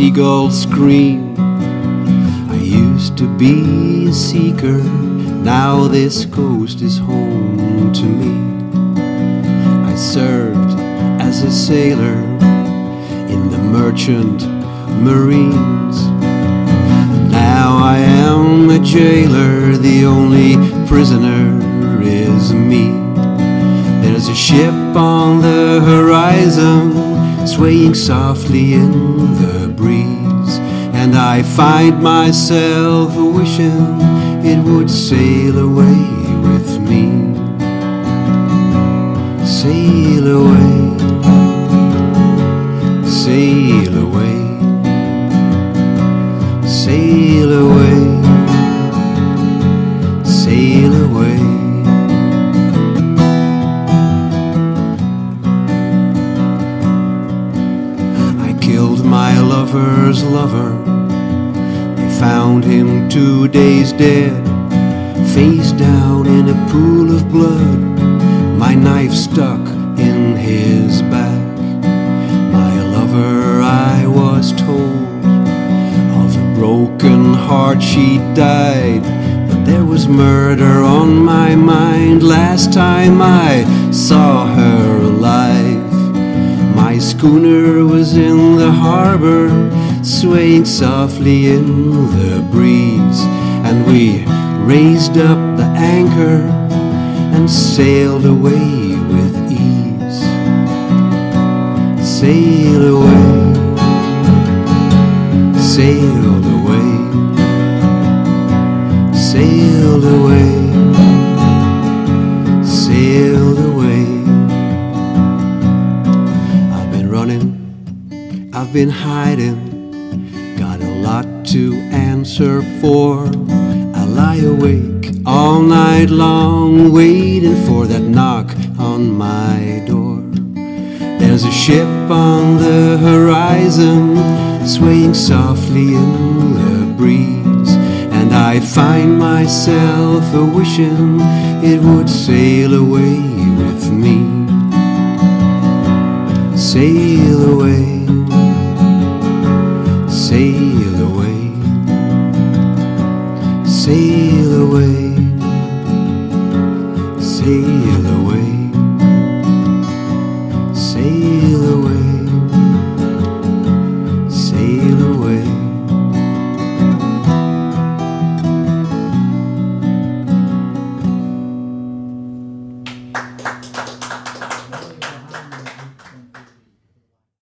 seagulls scream. I used to be a seeker, now this coast is home to me. I served as a sailor in the merchant marines. Now I am a jailer, the only prisoner is me. There's a ship on the horizon, swaying softly in the and I find myself wishing it would sail away with me. Sail away, sail away, sail away, sail away. I killed my lover's lover. Found him two days dead, face down in a pool of blood. My knife stuck in his back. My lover, I was told, of a broken heart she died. But there was murder on my mind last time I saw her alive. My schooner was in the harbor, swaying softly in the breeze, and we raised up the anchor and sailed away with ease. Sail away, sailed away, sailed away, sailed away. I've been running, I've been hiding, lot to answer for. I lie awake all night long, waiting for that knock on my door. There's a ship on the horizon, swaying softly in the breeze, and I find myself a wishing it would sail away with me sail sail away, sail away.